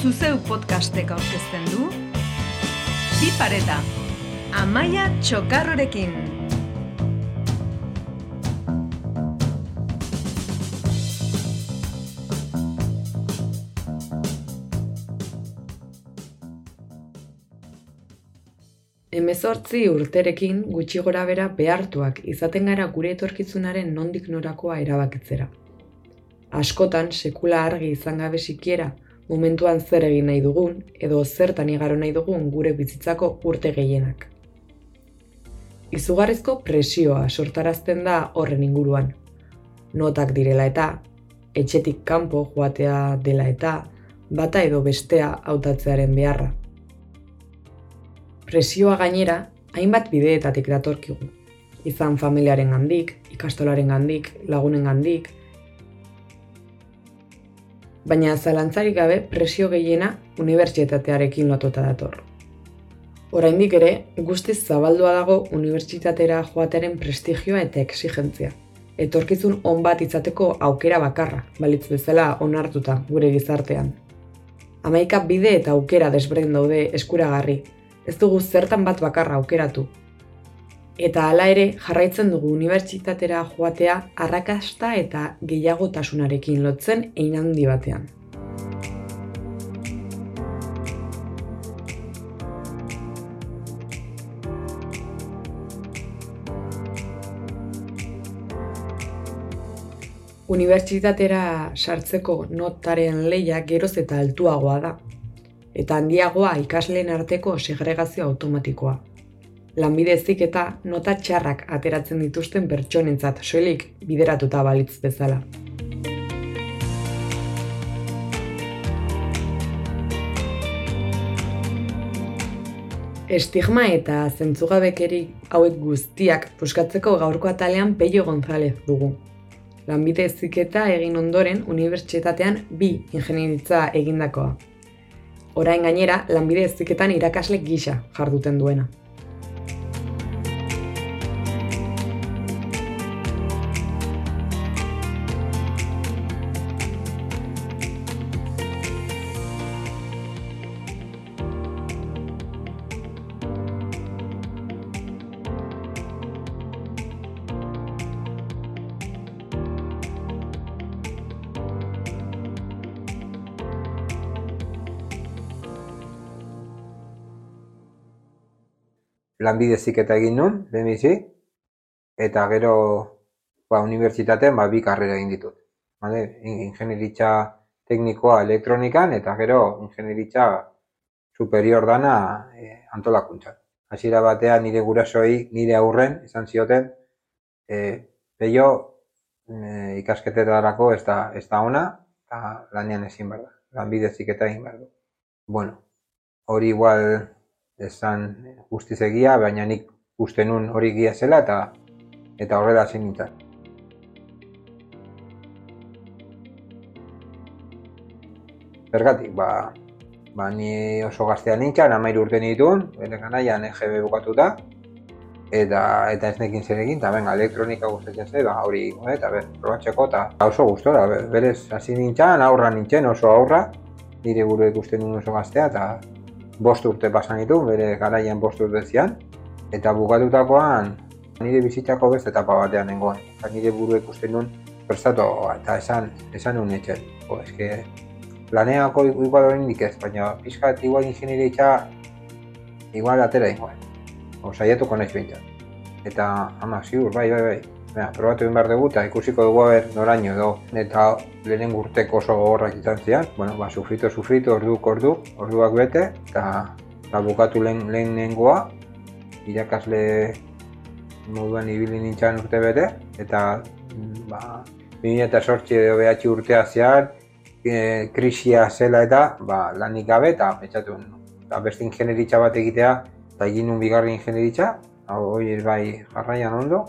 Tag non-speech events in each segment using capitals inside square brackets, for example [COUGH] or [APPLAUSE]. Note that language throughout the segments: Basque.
Zuzeu podcastek aurkezten du Bi pareta Amaia Txokarrorekin Hemezortzi urterekin gutxi gora bera behartuak izaten gara gure etorkizunaren nondik norakoa erabakitzera. Askotan sekula argi izan gabe sikiera momentuan zer egin nahi dugun edo zertan igaro nahi dugun gure bizitzako urte gehienak. Izugarrizko presioa sortarazten da horren inguruan. Notak direla eta, etxetik kanpo joatea dela eta, bata edo bestea hautatzearen beharra. Presioa gainera, hainbat bideetatik datorkigu. Izan familiaren gandik, ikastolaren gandik, lagunen gandik, baina zalantzarik gabe presio gehiena unibertsitatearekin lotuta dator. Oraindik ere, guztiz zabaldua dago unibertsitatera joateren prestigioa eta exigentzia. Etorkizun on bat izateko aukera bakarra, balitz bezala onartuta gure gizartean. Hamaika bide eta aukera desberdin daude eskuragarri, ez dugu zertan bat bakarra aukeratu, Eta hala ere jarraitzen dugu unibertsitatera joatea arrakasta eta gehiagotasunarekin lotzen ein handi batean. Unibertsitatera sartzeko notaren leia geroz eta altuagoa da, eta handiagoa ikasleen arteko segregazio automatikoa lanbide eta nota txarrak ateratzen dituzten pertsonentzat soilik bideratuta balitz bezala. Estigma eta zentzugabekeri hauek guztiak puskatzeko gaurko atalean Peio González dugu. Lanbide eziketa egin ondoren unibertsitatean bi ingenieritza egindakoa. Orain gainera, lanbide eziketan irakasle gisa jarduten duena. Lanbide ziketa egin nun, lehenbizi, eta gero ba, unibertsitatean ba, bi karrera egin ditut. Vale? Ingenieritza teknikoa elektronikan eta gero ingenieritza superior dana e, antolakuntzan. Hasiera batean nire gurasoi, nire aurren, izan zioten, e, peio e, ikasketetarako ez da, ez da ona, eta lanean ezin behar da. Lanbide ziketa egin behar du. Bueno, hori igual esan guztiz egia, baina nik uste nun hori gia zela eta eta horrela zen nintzen. Zergatik, ba, ba ni oso gaztea nintzen, amairu urte nituen, bere ganaian EGB bukatuta, eta eta ez nekin zer egin, eta benga, elektronika gustatzen zen, ba, hori, eta ber, probatzeko, eta oso gustora, berez, hasi nintzen, aurra nintzen, oso aurra, nire gure ikusten nuen oso gaztea, eta bost urte pasan ditu, bere garaian bost urte zian, eta bugatutakoan nire bizitzako beste etapa batean nengoen. Eta nire buru ikusten nuen prestatu eta esan, esan nuen etxen. Jo, eske, planeako igual hori indik ez, baina pizkat igual ingenieritza igual atera ingoen. O, saiatuko nahiz bintzen. Eta, ama, ziur, bai, bai, bai. Baina, probatu egin behar dugu eta ikusiko dugu haber noraino edo. Eta lehen urteko oso gogorrak izan zian. Bueno, ba, sufrito, sufrito, orduk, ordu, orduak bete. Eta ba, bukatu lehen, nengoa. Irakasle moduan ibili nintzen urte bete. Eta, ba, 2008 edo behatzi urtea zean, e, krisia zela eta ba, lanik gabe eta betxatu ba, beste ingenieritza bat egitea eta egin nun bigarri ingenieritza, hori bai jarraian ondo,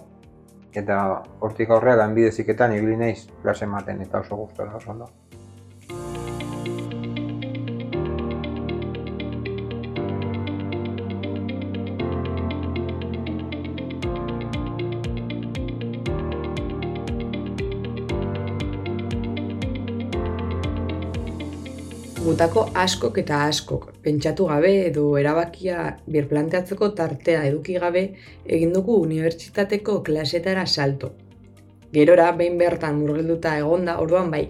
eta hortik aurrera lanbideziketan ibili naiz klase ematen eta oso gustora oso ondo. Gutako askok eta askok, pentsatu gabe edo erabakia birplanteatzeko tartea eduki gabe egin dugu unibertsitateko klasetara salto. Gerora, behin bertan murgilduta egonda orduan bai,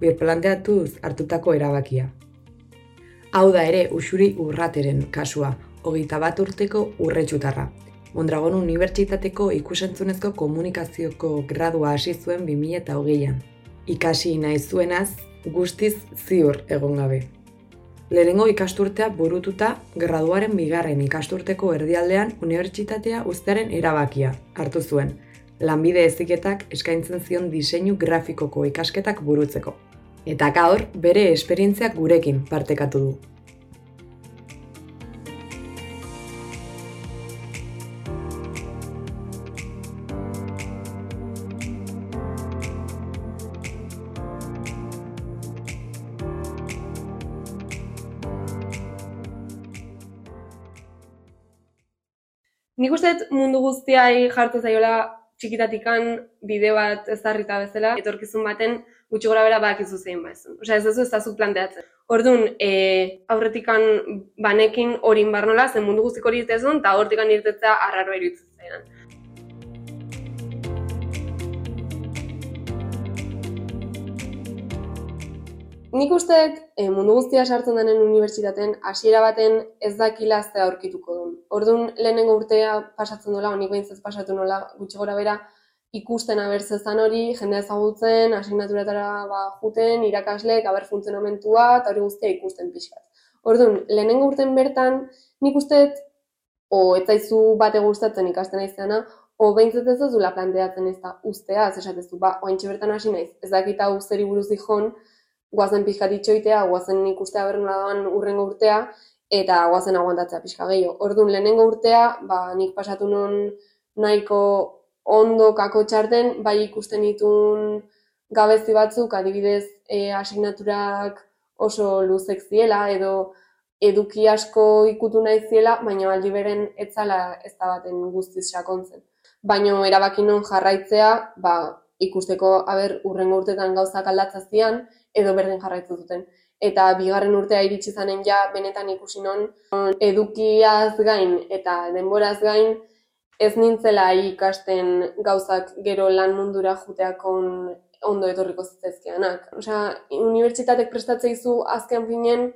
birplanteatuz hartutako erabakia. Hau da ere usuri urrateren kasua, hogeita bat urteko urretxutarra. Mondragon Unibertsitateko ikusentzunezko komunikazioko gradua hasi zuen 2008an. Ikasi nahi zuenaz, guztiz ziur egon gabe. Lehenengo ikasturtea burututa, graduaren bigarren ikasturteko erdialdean unibertsitatea uztearen erabakia hartu zuen. Lanbide eziketak eskaintzen zion diseinu grafikoko ikasketak burutzeko. Eta gaur, bere esperientziak gurekin partekatu du. Uste mundu guztiai jartu zaiola txikitatikan bideo bat ezarrita bezala, etorkizun baten gutxi gora bera bakizu zein baizun. Osea, ez ez ez zu planteatzen. Orduan, e, aurretikan banekin horin barnola, zen mundu guztik hori ez eta aurretikan irtetza arraro iruditzen Nik uste e, mundu guztia sartzen denen unibertsitaten hasiera baten ez dakila ze aurkituko duen. Orduan lehenengo urtea pasatzen dola, onik behintzat pasatu nola gutxi gora bera, ikusten abertzezan hori, jendea ezagutzen, asignaturatara ba, juten, irakasleek, aber funtzionamentua, eta hori guztia ikusten pixkat. Orduan, lehenengo urten bertan, nik uste, o etzaizu bate gustatzen ikasten aizena, o behintzat ez duzula planteatzen ez da ustea, ez esatezu, ba, oaintxe bertan hasi naiz, ez dakita usteri buruz dihon, guazen pixka ditxoitea, guazen ikustea berrena doan urrengo urtea, eta guazen aguantatzea pixka gehiago. Orduan, lehenengo urtea, ba, nik pasatu non nahiko ondo kako txarten, bai ikusten ditun gabezi batzuk, adibidez, e, asignaturak oso luzek ziela, edo eduki asko ikutu nahi ziela, baina aldi beren etzala ez da baten guztiz sakontzen. Baina erabaki non jarraitzea, ba, ikusteko aber urrengo urtetan gauzak aldatza zian, edo berdin jarraitzen zuten. Eta bigarren urtea iritsi zanen ja benetan ikusi non edukiaz gain eta denboraz gain ez nintzela ikasten gauzak gero lan mundura juteakon ondo etorriko zitzezkeanak. Osea, unibertsitatek prestatzea izu azken finen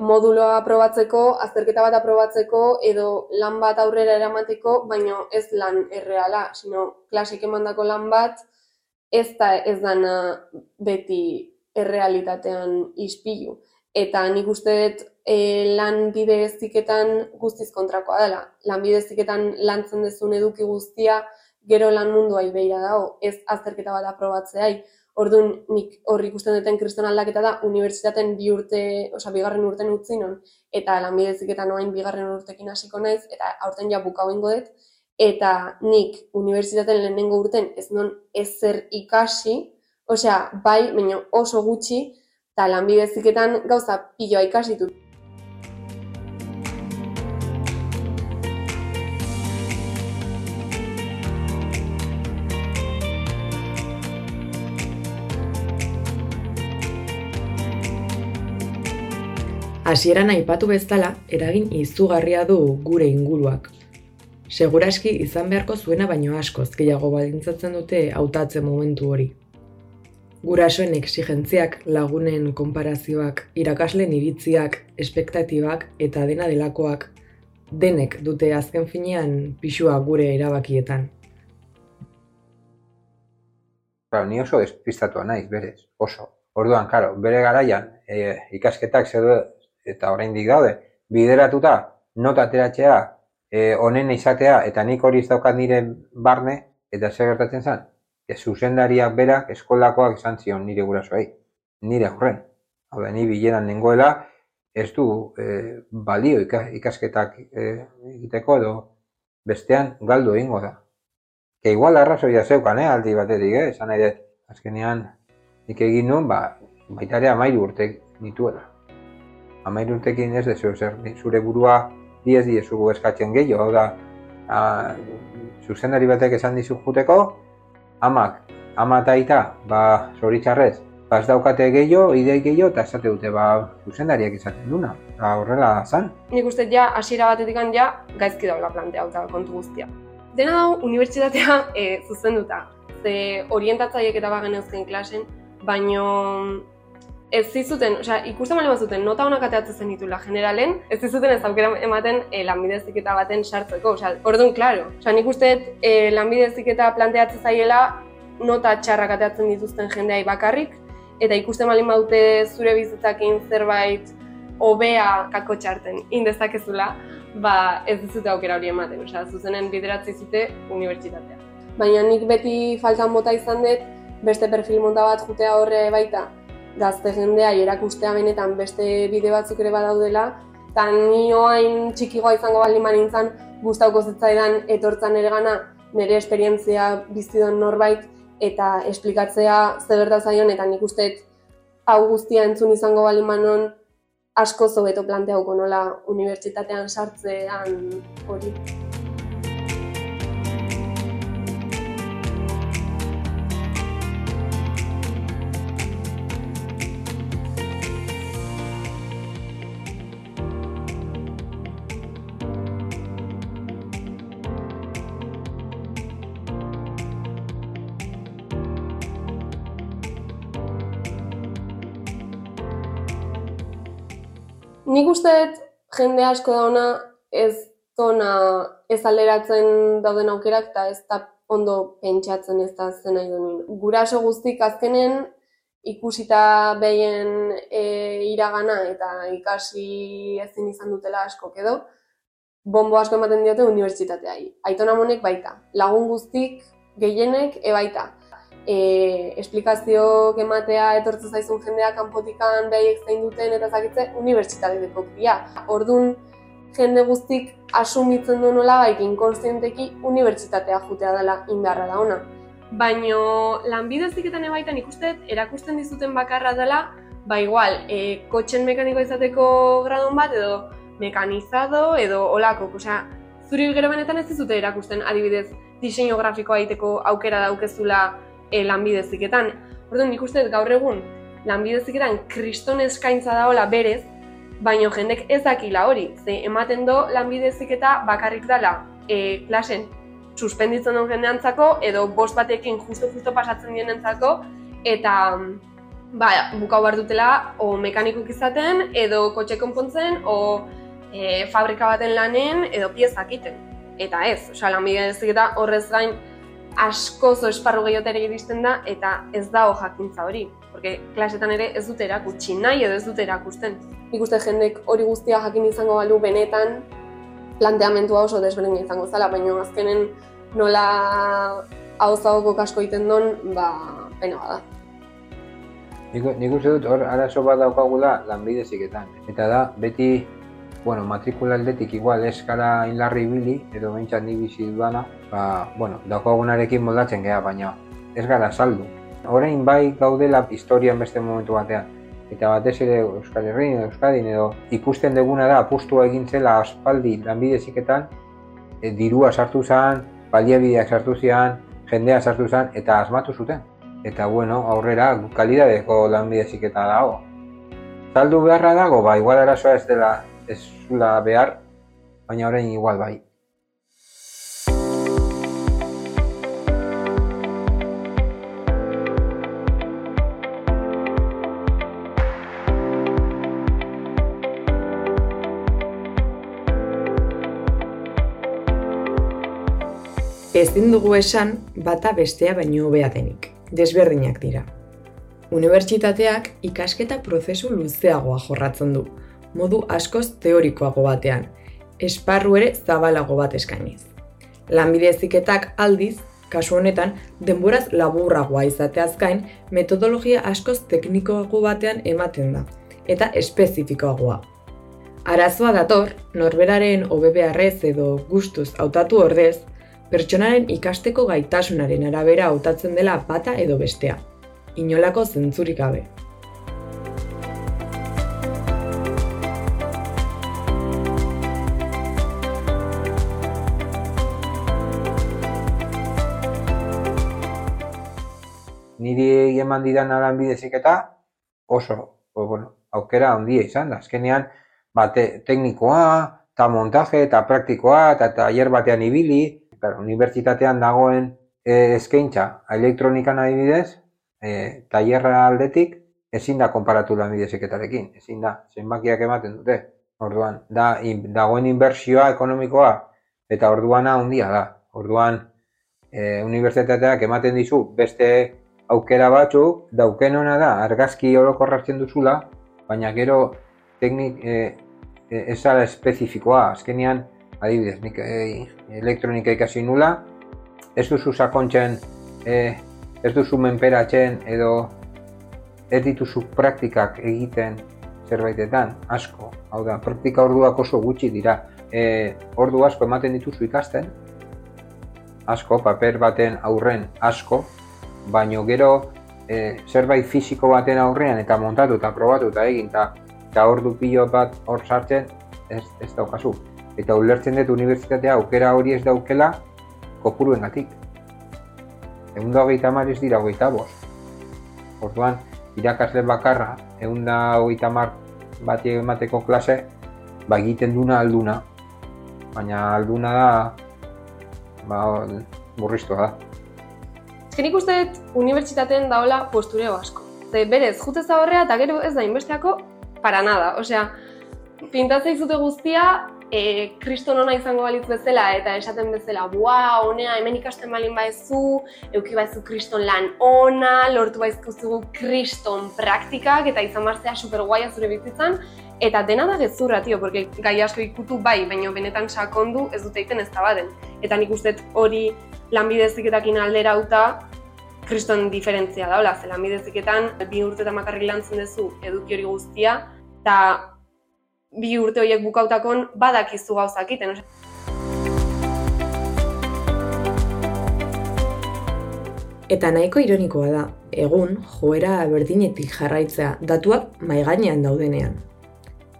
moduloa aprobatzeko, azterketa bat aprobatzeko edo lan bat aurrera eramateko, baina ez lan erreala, sino klasik emandako lan bat ez da ez dana beti errealitatean ispilu. Eta nik uste dut e, lan bide eziketan guztiz kontrakoa dela. Lan bide eziketan lantzen dezun eduki guztia gero lan mundua ibeira dago, ez azterketa bat aprobatzeai. Orduan, nik horri ikusten duten kriston aldaketa da, unibertsitaten bi urte, oza, bigarren urten utzi non, eta lanbideziketan oain bigarren urtekin hasiko naiz, eta aurten ja buka dut, eta nik unibertsitaten lehenengo urten ez non ezer ikasi, Osea, bai, baina oso gutxi, eta lanbideziketan gauza piloa ikasitu. Hasieran aipatu bezala, eragin izugarria du gure inguruak. Seguraski izan beharko zuena baino askoz gehiago badintzatzen dute hautatzen momentu hori gurasoen exigentziak, lagunen konparazioak, irakasleen iritziak, espektatibak eta dena delakoak denek dute azken finean pixua gure erabakietan. Ba, ni oso despistatua naiz, berez, oso. Orduan, karo, bere garaian e, ikasketak zedo eta oraindik daude, bideratuta nota ateratzea, e, onen izatea eta nik hori ez daukat nire barne, eta zer gertatzen zen, zuzendariak berak eskolakoak izan zion nire gurasoei, nire aurren. Hau da, ni bileran nengoela, ez du e, balio ikasketak e, egiteko edo bestean galdu egingo da. Ke igual arrazoia zeukan, eh, aldi batetik, eh, esan nahi dut, azkenean nik egin nuen, ba, baita ere amairu urtek nituela. Amairu urtekin ez dezu zer, zure burua diez diezugu eskatzen gehiago, da, a, zuzendari batek esan dizu juteko, amak, ama eta aita, ba, zoritxarrez, ba, ez daukate gehiago, idei gehiago, eta esate dute, ba, zuzendariak izaten duna. Ba, horrela zan. Nik uste ja, hasiera batetik ja, gaizki daula planteauta kontu guztia. Dena dago, unibertsitatea e, zuzenduta. Ze orientatzaiek eta bagen eusken klasen, baino ez zizuten, osea, ikusten bali zuten nota honak ateatzen zen ditula generalen, ez zizuten ez aukera ematen e, lanbideziketa baten sartzeko, osea, orduan, klaro. Osea, nik uste e, lanbideziketa planteatzen zaiela nota txarrak ateatzen dituzten jendeai bakarrik, eta ikusten bali maute zure bizitzakin zerbait hobea kako txarten, indezakezula, ba ez dizute aukera hori ematen, osea, zuzenen bideratzi zute unibertsitatea. Baina nik beti faltan bota izan dut, beste perfil monta bat jutea horre baita, gazte jendea erakustea benetan beste bide batzuk ere badaudela, eta ni oain txikigoa izango baldin manintzen, guztauko zitzaidan etortzan ere gana, nire esperientzia bizidon norbait, eta esplikatzea ze berda zaion, eta nik uste hau guztia entzun izango baldin manon, asko zobeto planteauko nola unibertsitatean sartzean hori. Nik uste jende asko dauna ez tona ez alderatzen dauden aukerak eta ez da ondo pentsatzen ez da zen nahi duen. Guraso guztik azkenen ikusita behien e, iragana eta ikasi ezin izan dutela asko edo, bombo asko ematen diote unibertsitateai. Aitona monek baita, lagun guztik gehienek e baita e, esplikazio ematea etortzen zaizun jendea kanpotikan behaiek zein duten eta zakitze unibertsitateko kria. Ordun jende guztik asumitzen du nola baik inkonstienteki unibertsitatea jutea dela indarra da ona. Baino lanbide ziketan ebaitan ikusten erakusten dizuten bakarra dela, ba igual, e, kotxen mekaniko izateko gradon bat edo mekanizado edo olako, osea, zuri gero benetan ez dizute erakusten adibidez diseinu grafikoa egiteko aukera daukezula e, lanbideziketan. Orduan, nik uste gaur egun lanbideziketan kriston eskaintza daola berez, baino jendek ez dakila hori, ze ematen do lanbideziketa bakarrik dela e, klasen suspenditzen duen jendeantzako edo bost batekin justo-justo pasatzen dienentzako eta ba, bukau behar dutela o mekanikok izaten edo kotxe konpontzen o e, fabrika baten lanen edo piezak iten. Eta ez, osea, lanbideziketa horrez gain asko zo esparru gehiotera iristen da eta ez dago jakintza hori. Porque klasetan ere ez dute erakutsi nahi edo ez dute erakusten. Ikuste jendek hori guztia jakin izango balu benetan planteamentua oso desberdin izango zala, baina azkenen nola hau zagoko kasko egiten don, ba, pena bada. Nik uste dut hor arazo bat daukagula lanbide ziketan. Eta da, beti bueno, matrikula aldetik igual ez gara inlarri bili, edo behintzat ni bizi duana, ba, bueno, daukagunarekin moldatzen geha, baina ez gara saldu. Horein bai gaudela historian beste momentu batean. Eta batez ere Euskal Herrian, Euskadin edo ikusten deguna da apustua egin zela aspaldi lanbideziketan, e, dirua sartu zen, baliabideak sartu zian, jendea sartu zen, eta asmatu zuten. Eta bueno, aurrera kalidadeko lanbideziketa dago. Saldu beharra dago, ba, igual arazoa ez dela ez zula behar, baina orain igual bai. Ezin dugu esan bata bestea baino hobea denik. Desberdinak dira. Unibertsitateak ikasketa prozesu luzeagoa jorratzen du, modu askoz teorikoago batean, esparru ere zabalago bat eskainiz. Lanbide eziketak aldiz, kasu honetan, denboraz laburragoa izateaz gain, metodologia askoz teknikoago batean ematen da, eta espezifikoagoa. Arazoa dator, norberaren obebearrez edo gustuz hautatu ordez, pertsonaren ikasteko gaitasunaren arabera hautatzen dela bata edo bestea. Inolako zentzurik gabe. Eman didan lanbidezik eta oso, pues, bueno, aukera handia izan da. Azkenean, ba, te, teknikoa, eta montaje, eta praktikoa, eta tailer batean ibili, Claro, unibertsitatean dagoen e, eskaintza elektronikan adibidez, e, tailerra aldetik ezin da konparatu lanbideziketarekin, ezin da, zenbakiak ematen dute. Orduan, da, in, dagoen inbertsioa ekonomikoa eta orduana handia da. Orduan, e, unibertsitateak ematen dizu beste aukera batzuk, dauken ona da, argazki orokorratzen duzula, baina gero teknik e, e, ez espezifikoa, azkenean, adibidez, nik e, elektronika ikasi nula, ez duzu sakontzen, e, ez duzu menperatzen edo ez dituzu praktikak egiten zerbaitetan, asko. Hau da, praktika orduak oso gutxi dira. E, ordu asko ematen dituzu ikasten, asko, paper baten aurren asko, baino gero e, zerbait fisiko baten aurrean eta montatu eta probatu eta egin eta, eta ordu pilo bat hor sartzen ez, ez daukazu. Eta ulertzen dut unibertsitatea aukera hori ez daukela kopuruen gatik. Egun da hogeita mar ez dira hogeita bost. Orduan, irakasle bakarra, egun da hogeita mar bat emateko klase, ba egiten duna alduna. Baina alduna da, ba, burriztua da. Ezkenik uste dut, unibertsitateen daola postureo asko. Ze berez, jutez horrea eta gero ez da inbesteako para nada. Osea, pintatzei zute guztia, e, kriston ona izango balitz bezala eta esaten bezala, bua, honea, hemen ikasten balin baizu, euki baizu kriston lan ona, lortu baizkuzugu kriston praktikak eta izan super guaia zure bizitzan, eta dena da gezurra, tio, porque gai asko ikutu bai, baina benetan sakondu ez dute egiten ez baden. Eta nik uste hori lanbideziketakin alderauta, kriston diferentzia da, hola, ze lanbideziketan bi urte eta makarrik lantzen duzu eduki hori guztia, eta bi urte horiek bukautakon badakizu gauzak iten. Eta nahiko ironikoa da, egun joera berdinetik jarraitzea datuak maigainean daudenean.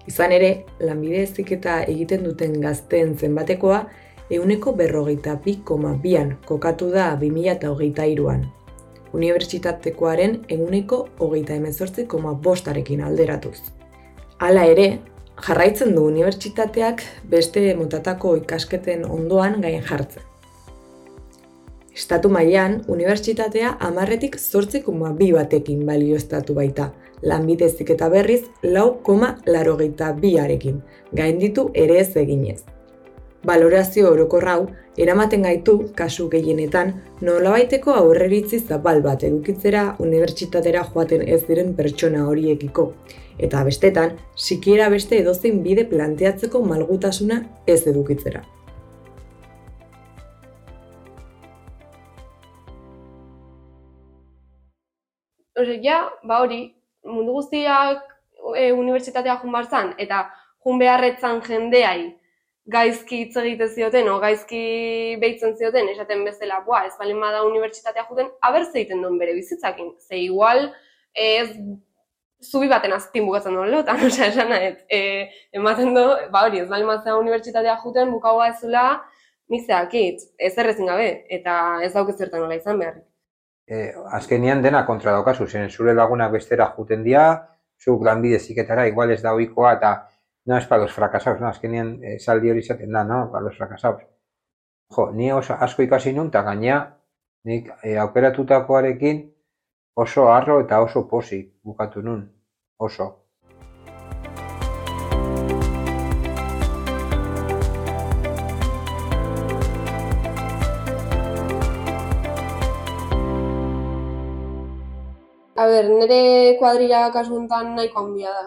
Izan ere, lanbide eziketa egiten duten gazteen zenbatekoa euneko berrogeita bi koma bian kokatu da 2008an. Unibertsitatekoaren eguneko hogeita emezortze koma bostarekin alderatuz. Hala ere, jarraitzen du unibertsitateak beste motatako ikasketen ondoan gain jartzen. Estatu mailan unibertsitatea amarretik zortzikuma bi batekin balioztatu baita, lanbidezik eta berriz lau koma larogeita biarekin, gain ditu ere ez eginez. Balorazio orokorrau, eramaten gaitu, kasu gehienetan, nolabaiteko aurreritzi zabal bat edukitzera unibertsitatera joaten ez diren pertsona horiekiko, eta bestetan, sikiera beste edozein bide planteatzeko malgutasuna ez edukitzera. Ose, ja, ba hori, mundu guztiak e, unibertsitatea jun eta jun beharretzan jendeai gaizki hitz egite zioten, o gaizki behitzen zioten, esaten bezala, boa, ez balen bada unibertsitatea juten, aber zeiten duen bere bizitzakin. Ze igual, ez zubi baten azpin bukatzen duen lotan, [LAUGHS] osea, esan nahi, e, ematen du, ba hori, ez bali matzea unibertsitatea juten, bukaua ez zula, nik zeakit, ez errezin gabe, eta ez dauk zertan nola izan behar. E, azkenian dena kontra daukazu, zen zure lagunak bestera juten dira, zuk lanbide ziketara, igual ez da oikoa, eta no es para los fracasados, no, azkenian e, saldi hori zaten da, no, para los fracasados. Jo, ni oso asko ikasi nun, eta gaina, nik e, aukeratutakoarekin oso arro eta oso posi bukatu nun oso. A ber, nire kuadrilla kasuntan nahiko handia da.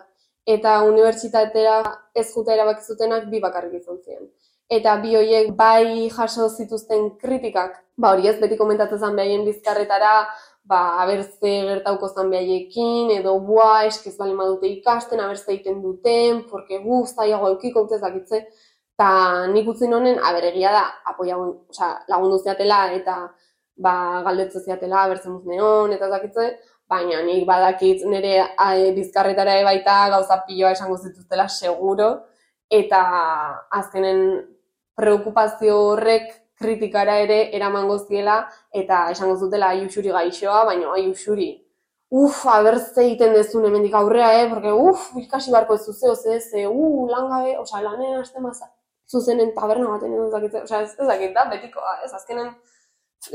Eta unibertsitatera ez juta erabaki zutenak bi bakarrik izan ziren. Eta bi horiek bai jaso zituzten kritikak, ba hori ez beti komentatzen zen behaien bizkarretara, ba, abertze gertauko zan behaiekin, edo bua, eskiz bali madute ikasten, abertze egiten duten, porque gu, zaiago eukiko utez dakitze, eta nik utzi honen, aberegia da, apoia, oza, lagundu ziatela, eta ba, galdetze ziatela, abertzen muz neon, eta dakitze, baina nik badakit nire bizkarretara baita gauza piloa esango zituztela seguro, eta azkenen preokupazio horrek kritikara ere eraman goztiela, eta esango zutela aiusuri gaixoa, baina aiusuri, uf, abertze egiten dezun hemendik aurrea, eh, porque uf, ikasi barko ez zuzeo, ze, ze, uh, langabe, oza, lanen haste maza, zuzenen taberna baten edo zakit, oza, ez, ez dakit da, betikoa, ez, azkenen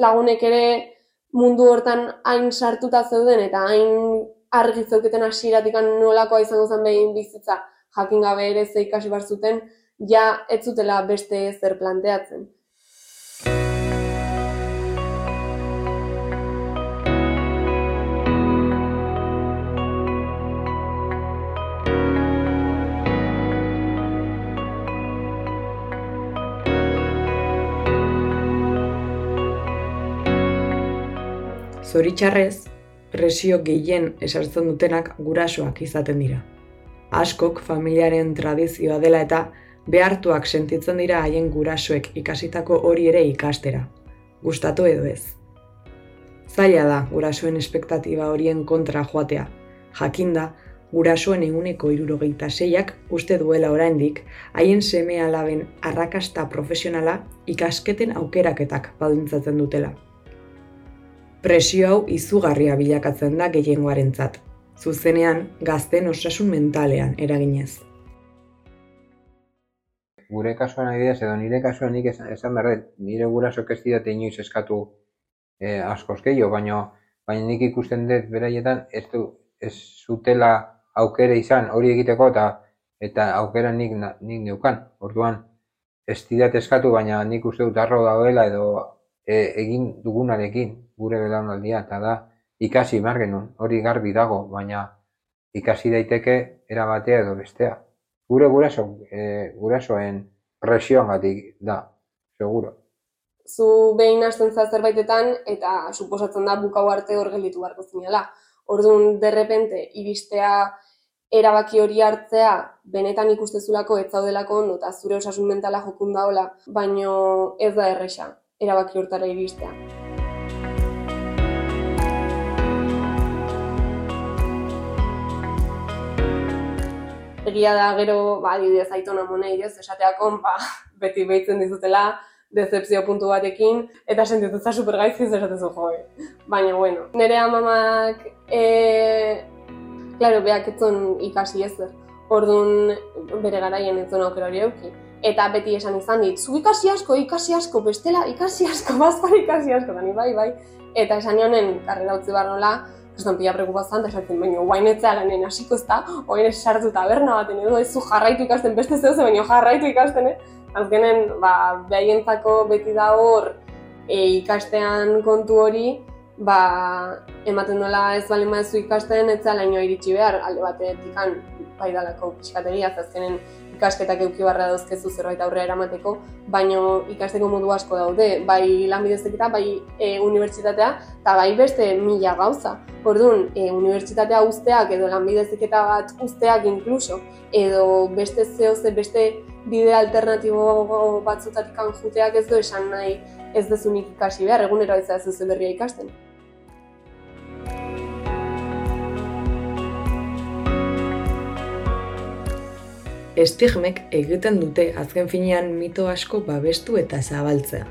lagunek ere mundu hortan hain sartuta zeuden eta hain argi zeuketen hasieratik nolakoa izango zen behin bizitza jakin gabe ere ze ikasi bar zuten ja ez zutela beste zer planteatzen. Zoritxarrez, presio gehien esartzen dutenak gurasoak izaten dira. Askok familiaren tradizioa dela eta behartuak sentitzen dira haien gurasoek ikasitako hori ere ikastera. Gustatu edo ez. Zaila da gurasoen espektatiba horien kontra joatea. Jakinda, gurasoen eguneko irurogeita seiak uste duela oraindik haien seme alaben arrakasta profesionala ikasketen aukeraketak baldintzatzen dutela presio hau izugarria bilakatzen da gehiengoarentzat, zuzenean gazten osasun mentalean eraginez. Gure kasuan adibidez edo nire kasuan nik esan, esan berret, nire gurasok ez didate inoiz eskatu e, askoz gehiago, baina baina nik ikusten dut beraietan ez du ez zutela aukera izan hori egiteko eta eta aukera nik nik neukan. Orduan ez didat eskatu, baina nik uste dut arro dauela edo e, egin dugunarekin gure belaunaldia eta da ikasi mar genuen, hori garbi dago, baina ikasi daiteke era batea edo bestea. Gure guraso, e, gurasoen presioangatik da, seguro. Zu behin hasten zerbaitetan eta suposatzen da bukau arte hor gelditu beharko zinela. Orduan, derrepente, iristea erabaki hori hartzea, benetan ikustezulako ez zaudelako ondo eta zure osasun mentala jokun daola, baino ez da erresa erabaki hortara iristea. Egia da gero, ba, adibidez, aitona monei, ez, esateako, ba, [LAUGHS] beti behitzen dizutela, decepzio puntu batekin, eta sentitutza super gaizki esatezu jo, Baina, bueno, nire amamak, e, klaro, behak etzon ikasi ez, orduan bere garaien etzon aukera hori euki eta beti esan izan dit, zu ikasi asko, ikasi asko, bestela ikasi asko, [LAUGHS] bazpar ikasi asko, dani bai, bai. Eta esan honen, karrera utzi behar nola, kriston pila preokupazan, eta esatzen, baina guain etzea lanen hasiko ez da, oin ez sartu taberna baten edo, ez zu jarraitu ikasten, beste zeu baina jarraitu ikasten, eh? Azkenen, ba, behientzako beti da hor e, ikastean kontu hori, ba, ematen nola ez bali maezu ikasten, ez zela iritsi behar, alde batetik bai dalako pixkateria, azkenen ikasketak euki barra dauzkezu zerbait aurrera eramateko, baino ikasteko modu asko daude, bai lanbidezeketa, bai e, unibertsitatea, eta bai beste mila gauza. Orduan, e, unibertsitatea usteak edo lanbidezeketa bat usteak inkluso, edo beste zehoze, beste bide alternatibo batzutatik juteak ez du esan nahi ez dezunik ikasi behar, egunero ez da berria ikasten. Estigmek egiten dute azken finean mito asko babestu eta zabaltzea.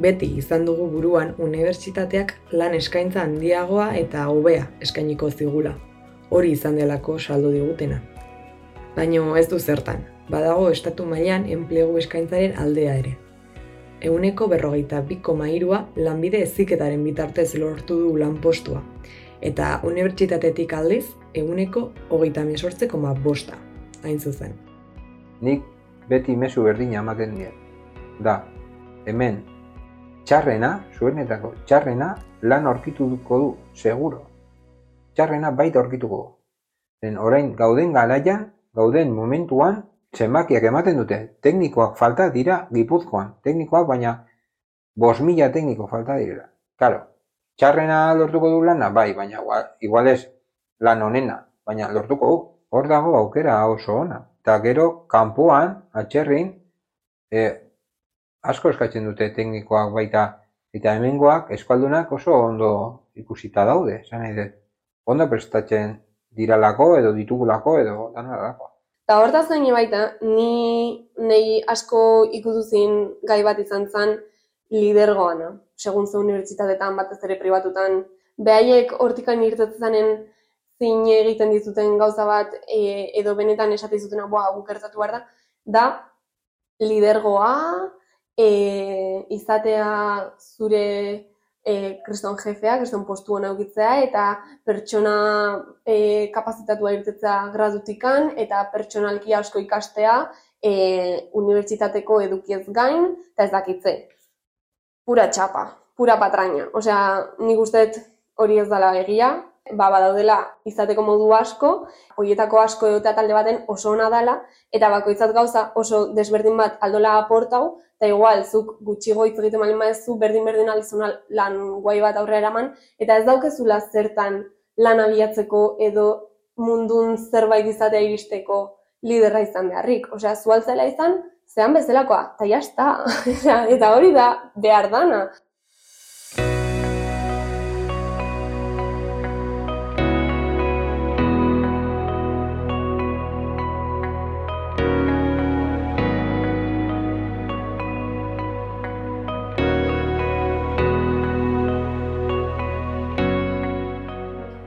Beti izan dugu buruan unibertsitateak lan eskaintza handiagoa eta hobea eskainiko zigula. Hori izan delako saldo digutena. Baino ez du zertan, badago estatu mailan enplegu eskaintzaren aldea ere. Euneko berrogeita biko mairua lanbide eziketaren bitartez lortu du lanpostua, eta unibertsitatetik aldiz, eguneko hogeita mesortzeko ma bosta hain zuzen. Nik beti mezu berdina ematen dira. Da, hemen, txarrena, zuenetako txarrena, lan aurkituko du, seguro. Txarrena baita aurkituko du. Den orain gauden garaian, gauden momentuan, zenbakiak ematen dute. Teknikoak falta dira gipuzkoan. Teknikoak baina bos mila tekniko falta dira. Karo, txarrena lortuko du lana, bai, baina igual ez lan honena, baina lortuko du hor dago aukera oso ona. Eta gero, kanpoan, atxerrin, e, asko eskatzen dute teknikoak baita, eta hemengoak eskaldunak oso ondo ikusita daude, esan nahi dut. Ondo prestatzen diralako edo ditugulako edo danarako. Eta hortaz gaine baita, ni nei asko ikutuzin gai bat izan zen, lidergoana, segun ze unibertsitatetan batez ere pribatutan, behaiek hortikan irtetzanen zin egiten dizuten gauza bat e, edo benetan esate dizutena, boa, gukertatu behar da, da lidergoa, e, izatea zure e, kriston jefea, kriston postu hona eta pertsona e, kapazitatua irtetzea gradutikan, eta pertsonalki asko ikastea e, unibertsitateko edukiez gain, eta ez dakitze. Pura txapa, pura patraina. Osea, nik usteet hori ez dela egia, ba, badaudela izateko modu asko, horietako asko egotea talde baten oso ona dela, eta bakoitzat gauza oso desberdin bat aldola aportau, eta igual, zuk gutxigo hitz egiten malin maezu, berdin-berdin alizuna lan guai bat aurrera eraman, eta ez daukezula zertan lan abiatzeko edo mundun zerbait izatea iristeko liderra izan beharrik. Osea, zualtzela izan, zean bezalakoa, eta jazta, [LAUGHS] eta hori da behar dana.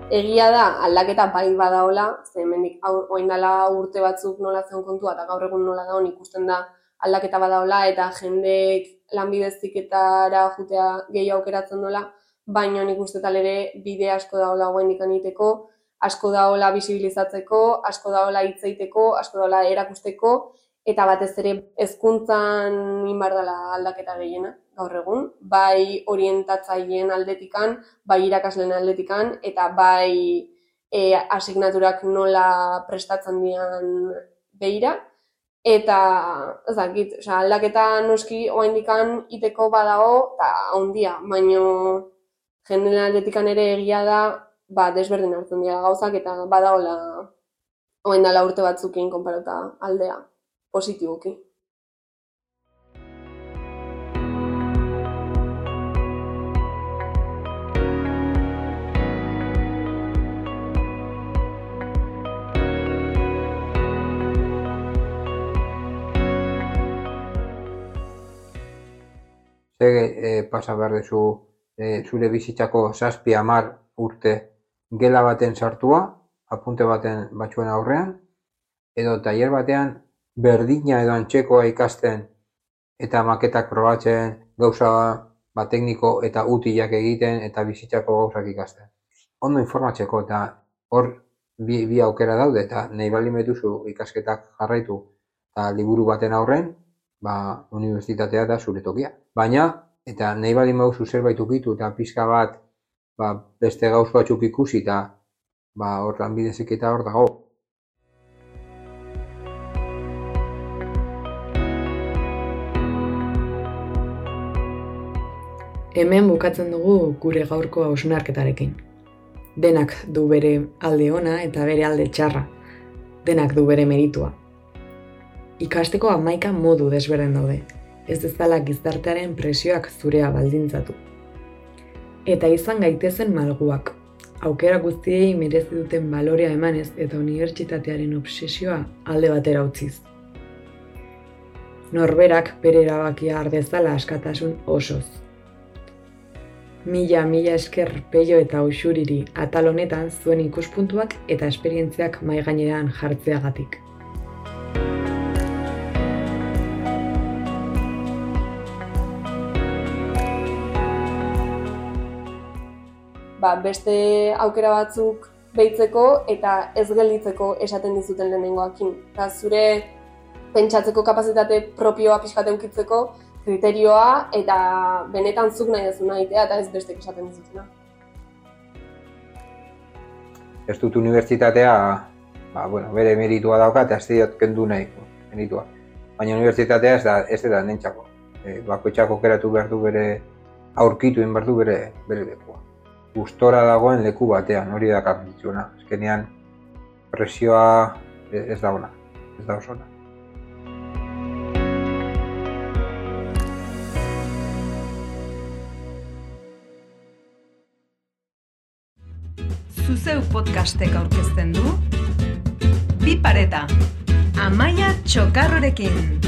Egia da aldaketa bai badaola, ze hemendik orain dela urte batzuk nola zen kontua eta gaur egun nola dago ikusten da aldaketa badaola eta jendeek lanbideziketara jutea gehi aukeratzen dola, baina nik uste ere bide asko daola guen egiteko, asko daola bisibilizatzeko, asko daola hitzeiteko, asko daola erakusteko, eta batez ere hezkuntzan inbar dela aldaketa gehiena gaur egun, bai orientatzaileen aldetikan, bai irakasleen aldetikan, eta bai e, asignaturak nola prestatzen dian behira. Eta, ez dakit, oza, aldaketa noski oaindikan iteko badago, eta ondia, baino jenden aldetikan ere egia da, ba, desberdin hartzen dira gauzak, eta badagola oain dala urte batzukin konparata aldea positiboki. Zer e, pasa behar dezu e, zure bizitzako zazpi amar urte gela baten sartua, apunte baten batzuen aurrean, edo tailer batean berdina edo antxekoa ikasten eta maketak probatzen, gauza ba, tekniko eta utilak egiten eta bizitzako gauzak ikasten. Ondo informatzeko eta hor bi, bi aukera daude eta nahi bali metuzu ikasketak jarraitu eta liburu baten aurren, ba, unibertsitatea da zure tokia. Baina, eta nahi bali mauzu zerbait ukitu eta pizka bat ba, beste gauz batzuk ikusi eta ba, hor lanbidezik eta hor dago. Hemen bukatzen dugu gure gaurko hausnarketarekin. Denak du bere alde ona eta bere alde txarra. Denak du bere meritua. Ikasteko amaika modu desberen daude, ez dezala gizartearen presioak zurea baldintzatu. Eta izan gaitezen malguak, aukera guztiei merezi duten balorea emanez eta unibertsitatearen obsesioa alde batera utziz. Norberak bere erabakia ardezala askatasun osoz. Mila, mila esker peio eta uxuriri atal honetan zuen ikuspuntuak eta esperientziak mai gainean jartzeagatik. Ba, beste aukera batzuk behitzeko eta ez gelditzeko esaten dizuten lehenengoakin. Eta zure pentsatzeko kapazitate propioa pixkate ukitzeko, kriterioa eta benetan zuk nahi dezuna egitea eta ez beste esaten dizutena. Ez dut unibertsitatea, ba, bueno, bere meritua dauka eta ez diot kendu nahi meritua. Baina unibertsitatea ez da, ez da nentsako. E, bakoitzako keratu behar du bere aurkitu behar du bere, bere lekua. Gustora dagoen leku batean, hori da kapituna. Ezkenean presioa ez da ona, ez da oso ona. Zuzeu podcastek aurkezten du. Bi pareta Amaia Txokarrorekin